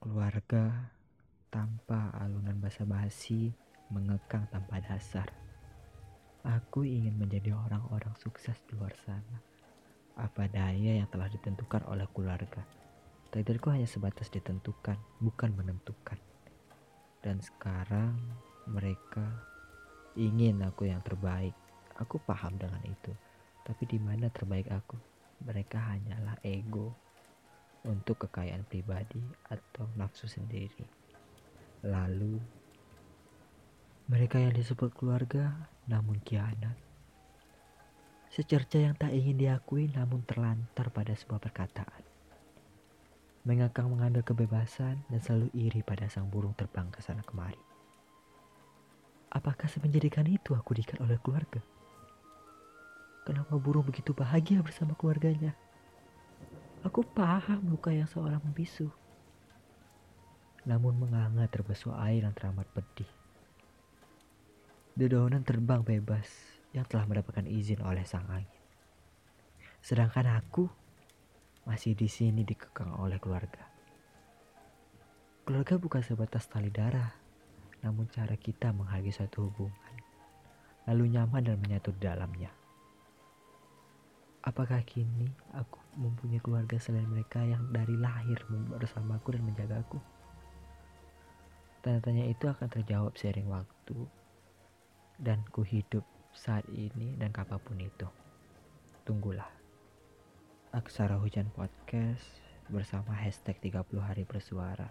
Keluarga tanpa alunan basa-basi mengekang tanpa dasar. Aku ingin menjadi orang-orang sukses di luar sana. Apa daya yang telah ditentukan oleh keluarga. Takdirku hanya sebatas ditentukan, bukan menentukan. Dan sekarang mereka ingin aku yang terbaik. Aku paham dengan itu. Tapi di mana terbaik aku? Mereka hanyalah ego untuk kekayaan pribadi atau nafsu sendiri. Lalu, mereka yang disebut keluarga namun kianat. Secerca yang tak ingin diakui namun terlantar pada sebuah perkataan. Mengakang mengambil kebebasan dan selalu iri pada sang burung terbang ke sana kemari. Apakah semenjadikan itu aku diikat oleh keluarga? Kenapa burung begitu bahagia bersama keluarganya? Aku paham luka yang seorang membisu. Namun menganga terbesuk air yang teramat pedih. Dedaunan terbang bebas yang telah mendapatkan izin oleh sang angin. Sedangkan aku masih di sini dikekang oleh keluarga. Keluarga bukan sebatas tali darah, namun cara kita menghargai suatu hubungan, lalu nyaman dan menyatu dalamnya. Apakah kini aku mempunyai keluarga selain mereka yang dari lahir bersamaku dan menjagaku? Tanya-tanya itu akan terjawab seiring waktu dan ku hidup saat ini dan kapan pun itu. Tunggulah. Aksara Hujan Podcast bersama hashtag 30 hari bersuara.